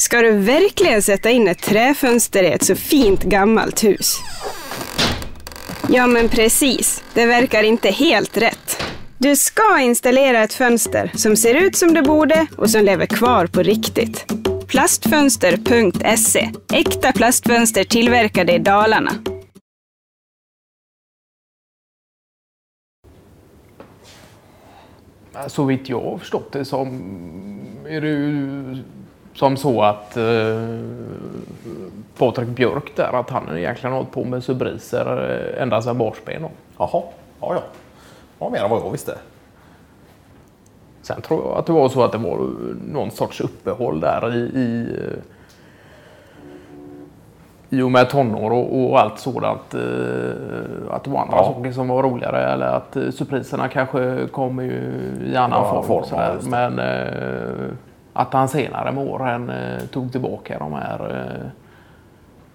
Ska du verkligen sätta in ett träfönster i ett så fint gammalt hus? Ja, men precis. Det verkar inte helt rätt. Du ska installera ett fönster som ser ut som det borde och som lever kvar på riktigt. Plastfönster.se Äkta plastfönster tillverkade i Dalarna. Så vitt jag har förstått det som är det ju som så att eh, Patrik Björk där, att han egentligen har hållit på med subriser eh, ända sedan barnsben. Jaha, ja ja. Ja, mer än vad jag visste. Sen tror jag att det var så att det var någon sorts uppehåll där i, i, eh, i och med tonår och, och allt sådant. eh, Att det var andra Ja. saker som var roligare eller att eh, surpriserna kanske kom ju i annan Ja, form. form, ja, det. Men eh, att han senare med åren eh, tog tillbaka de här eh,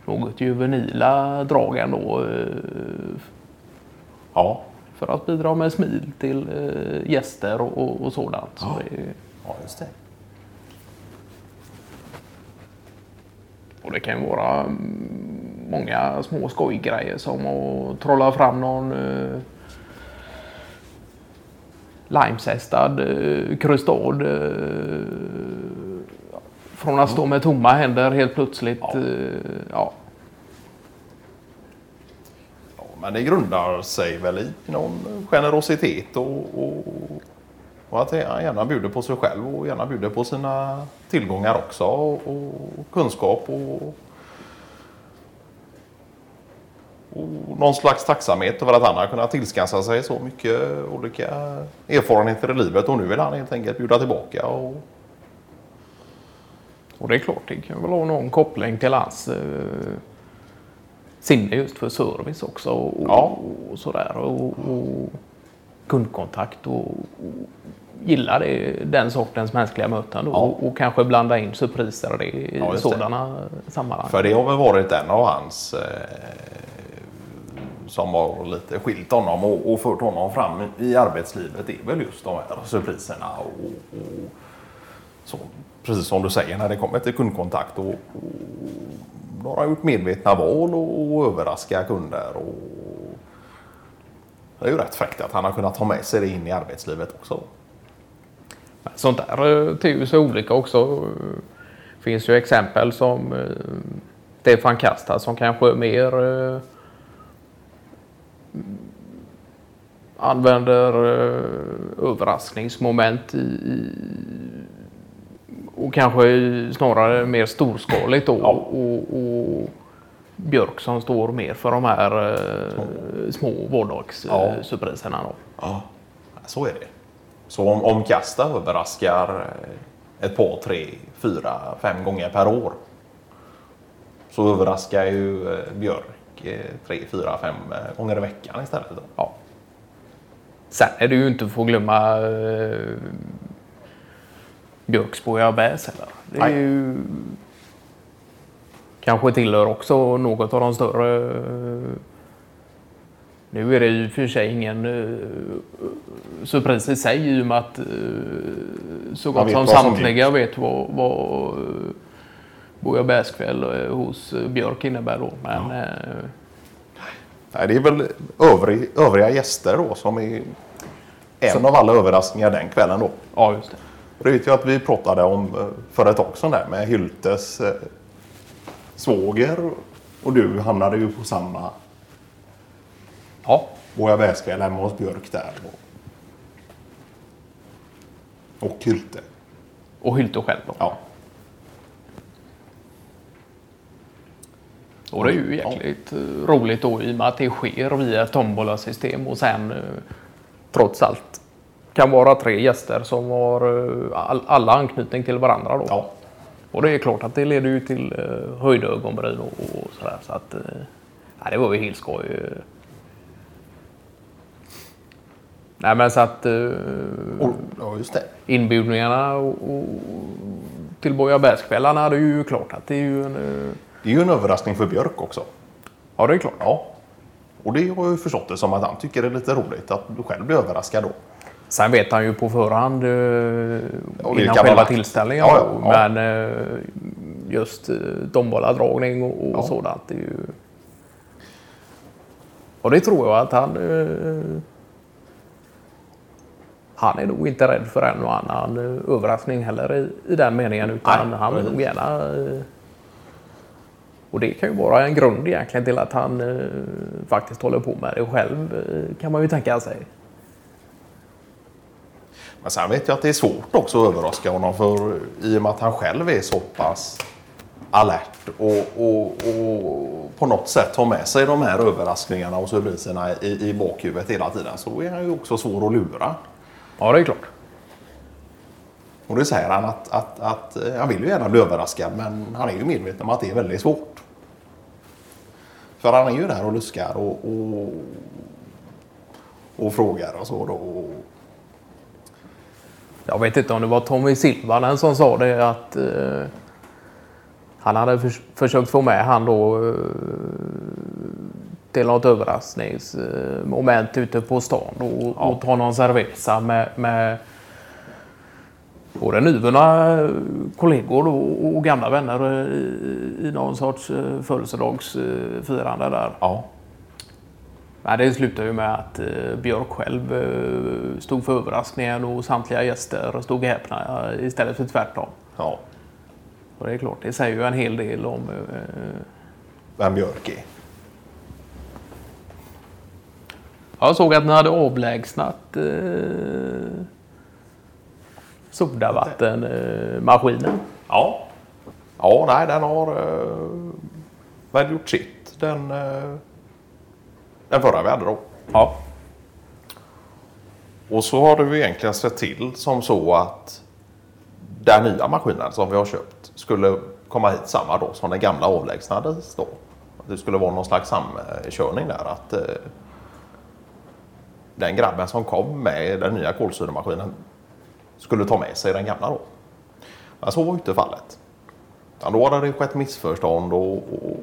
något juvenila dragen då eh, Ja, för att bidra med smil till eh, gäster och, och, och sådant. Så det, ja just det. och det kan vara mm, många små skojgrejer som att trolla fram någon eh, limezestad eh, krustad eh, från att stå med tomma händer helt plötsligt. Ja. Eh, ja. Ja, men det grundar sig väl i någon generositet och, och, och att han gärna bjuder på sig själv och gärna bjuder på sina tillgångar också och, och kunskap och, och någon slags tacksamhet över att han har kunnat tillskansa sig så mycket olika erfarenheter i livet och nu vill han helt enkelt bjuda tillbaka. Och, Och det är klart, det kan väl ha någon koppling till hans eh, sinne just för service också. Och, Ja. och sådär. Och, och kundkontakt och, och gillar det, den sortens mänskliga möten. Då, Ja. och, och kanske blanda in surpriser i Ja, just det. sådana sammanhang. För det har väl varit en av hans eh, som har lite skilt honom och, och fört honom fram i arbetslivet. Det är väl just de här surpriserna och, och så, precis som du säger när det kommer till kundkontakt och, och då har han gjort medvetna val och, och överraska kunder. Och, det är ju rätt fräckt att han har kunnat ta med sig det in i arbetslivet också. Sånt där eh, ter ju sig olika också. Det finns ju exempel som eh, Stefan Kasta som kanske mer eh, använder överraskningsmoment i, i och kanske snarare mer storskaligt då. Ja. Och, och Björk som står mer för de här eh, små vardagssurpriserna. då. Ja, så är det. Så om, om Kasta överraskar eh, ett par, tre, fyra, fem gånger per år så överraskar ju eh, Björk eh, tre, fyra, fem eh, gånger i veckan istället. Då. Ja. Sen är det ju inte att glömma eh, Björks bouillabaisse heller. Det är Nej. ju kanske tillhör också något av de större. eh, Nu är det ju för sig ingen uh, surpris i sig i och med att eh, så gott som vad som samtliga vet vad, vad uh, bouillabaisse-kväll eh, hos eh, Björk innebär då. Men eh, Nej, det är väl övrig, övriga gäster då som är en av alla överraskningar den kvällen då. ja, just det. Det vet jag att vi pratade om eh, för ett tag sedan där med Hyltes eh, svåger och du hamnade ju på samma Ja, bouillabaisse-kväll hemma hos Björk där. Och, och Hylte. och Hylte själv då. Ja. Och det är ju jäkligt eh, roligt då i och med att det sker via tombolasystem och sen eh, trots allt kan vara tre gäster som har eh, all, alla anknytning till varandra då. ja. Och det är klart att det leder ju till eh, höjda ögonbryn och, och sådär. Så att, eh, det var ju helt skoj. Nej men så att eh, ja, just det. inbjudningarna och, och, till bouillabaisse-kvällarna det är ju klart att det är ju en... eh, Det är ju en överraskning för Björk också. Ja det är klart. Ja. Och det har jag ju förstått det som att han tycker det är lite roligt att du själv blir överraskad då. Sen vet han ju på förhand eh, innan själva tillställningen. Ja, ja, ja. Men eh, just eh, tombolladragning och, och sådant. Det är ju... Och det tror jag att han... Eh, han är nog inte rädd för en och annan eh, överraskning heller i, i den meningen. Utan Nej, han vill nog gärna... Eh, och det kan ju vara en grund egentligen till att han eh, faktiskt håller på med det själv. Kan man ju tänka sig. Men sen vet jag att det är svårt också att överraska honom för i och med att han själv är så pass alert och, och, och på något sätt har med sig de här överraskningarna och surpriserna i, i bakhuvudet hela tiden så är han ju också svår att lura. Ja, det är klart. Och det säger han att, att, att eh, han vill ju gärna bli överraskad men han är ju medveten om att det är väldigt svårt. För han är ju där och luskar och, och, och frågar och så då. Och, Jag vet inte om det var Tommy Silvanen som sa det att eh, han hade förs- försökt få med han då eh, till något överraskningsmoment ute på stan då, och, och ta någon cerveza med, med både nyvunna kollegor då, och gamla vänner eh, i, i någon sorts eh, födelsedagsfirande där. ja. Nej, det slutade ju med att eh, Björk själv eh, stod för överraskningen och samtliga gäster stod häpna eh, istället för tvärtom. ja. Och det är klart, det säger ju en hel del om... Eh, Vem Björk är. jag såg att ni hade avlägsnat eh, sodavattenmaskinen. Ja. Ja, nej, den har uh, väl gjort sitt. Den, eh, den förra vi hade då. Ja. Och så har du egentligen sett till som så att den nya maskinen som vi har köpt skulle komma hit samma dag som den gamla avlägsnades då. Det skulle vara någon slags samkörning där. Att eh, den grabben som kom med den nya kolsyremaskinen skulle ta med sig den gamla då. Men så var inte fallet. Utan då hade det skett missförstånd och, och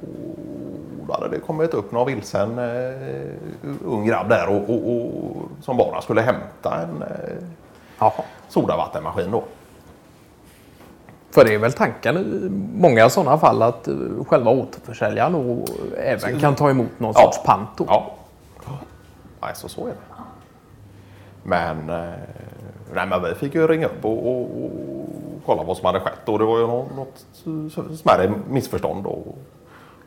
då hade det kommit upp någon vilsen eh, ung grabb där och, och, och, som bara skulle hämta en eh, sodavattenmaskin då. För det är väl tanken i många sådana fall att eh, själva återförsäljaren och även kan ta emot någon Ja. sorts pant. då. Ja. Nej, så, så är det. Men, eh, nej, men vi fick ju ringa upp och, och, och kolla vad som hade skett. Och det var ju något, något smärre missförstånd. Och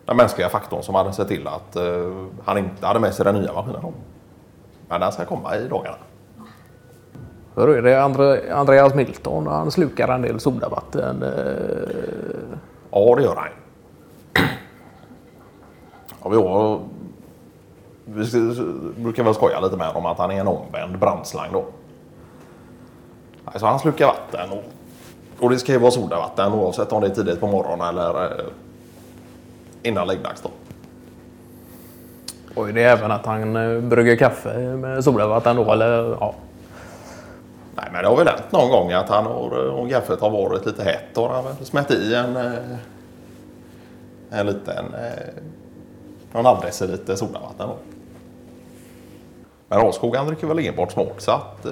den mänskliga faktorn som hade sett till att eh, han inte hade med sig den nya maskinen. Men den ska komma i dagarna. Hur är det Andre, Andreas Milton? Han slukar en del sodavatten. Eh, Ja, det gör han. Ja, vi, har, vi ska- brukar väl skoja lite med om att han är en omvänd brandslang då. Alltså han slukar vatten och, och det ska ju vara sodavatten oavsett om det är tidigt på morgonen eller eh, innan läggdags då. och är det även att han eh, brygger kaffe med sodavatten då? Eller, ja. Nej, men det har väl hänt någon gång att han har, om kaffet har varit lite hett och han har smält i en, eh, en liten, eh, någon halv deciliter sodavatten då. Men Raskog han dricker väl enbart smaksatt. Eh,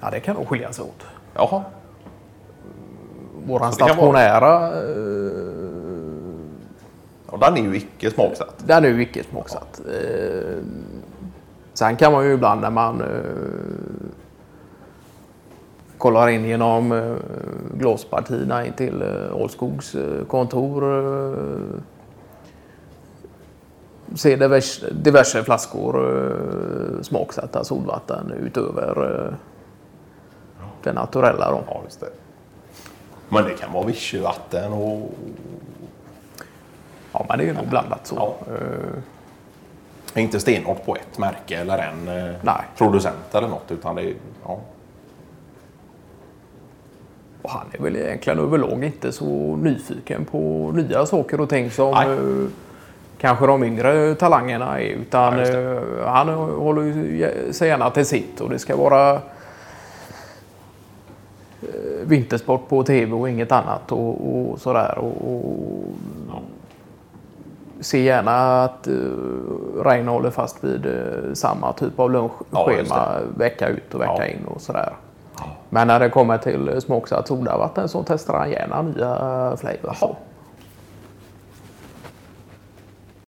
ja, det kan nog skilja sig åt. jaha, Våran stationära, eh, och den är ju icke smaksatt. den är ju icke smaksatt. Eh, sen kan man ju ibland när man eh, kollar in genom eh, glaspartierna in till eh, Ålskogs eh, kontor eh, se diverse, diverse flaskor eh, smaksatta solvatten utöver eh, det naturella. Då. Ja. Men det kan vara vichyvatten och Ja, men det är nog blandat så. Ja. Eh, inte stenhårt på ett märke eller en eh, Nej. producent eller något. Utan det är, ja. Och han är väl egentligen överlag inte så nyfiken på nya saker och ting som Nej. eh, kanske de yngre talangerna är. Utan Ja, han håller sig gärna till sitt och det ska vara vintersport på tv och inget annat och, och sådär. Och, och, Se gärna att uh, Reine håller fast vid eh, samma typ av Ja, lunchschema vecka ut och vecka Ja. in och sådär. Men när det kommer till smaksatt sodavatten så testar han gärna nya flavors.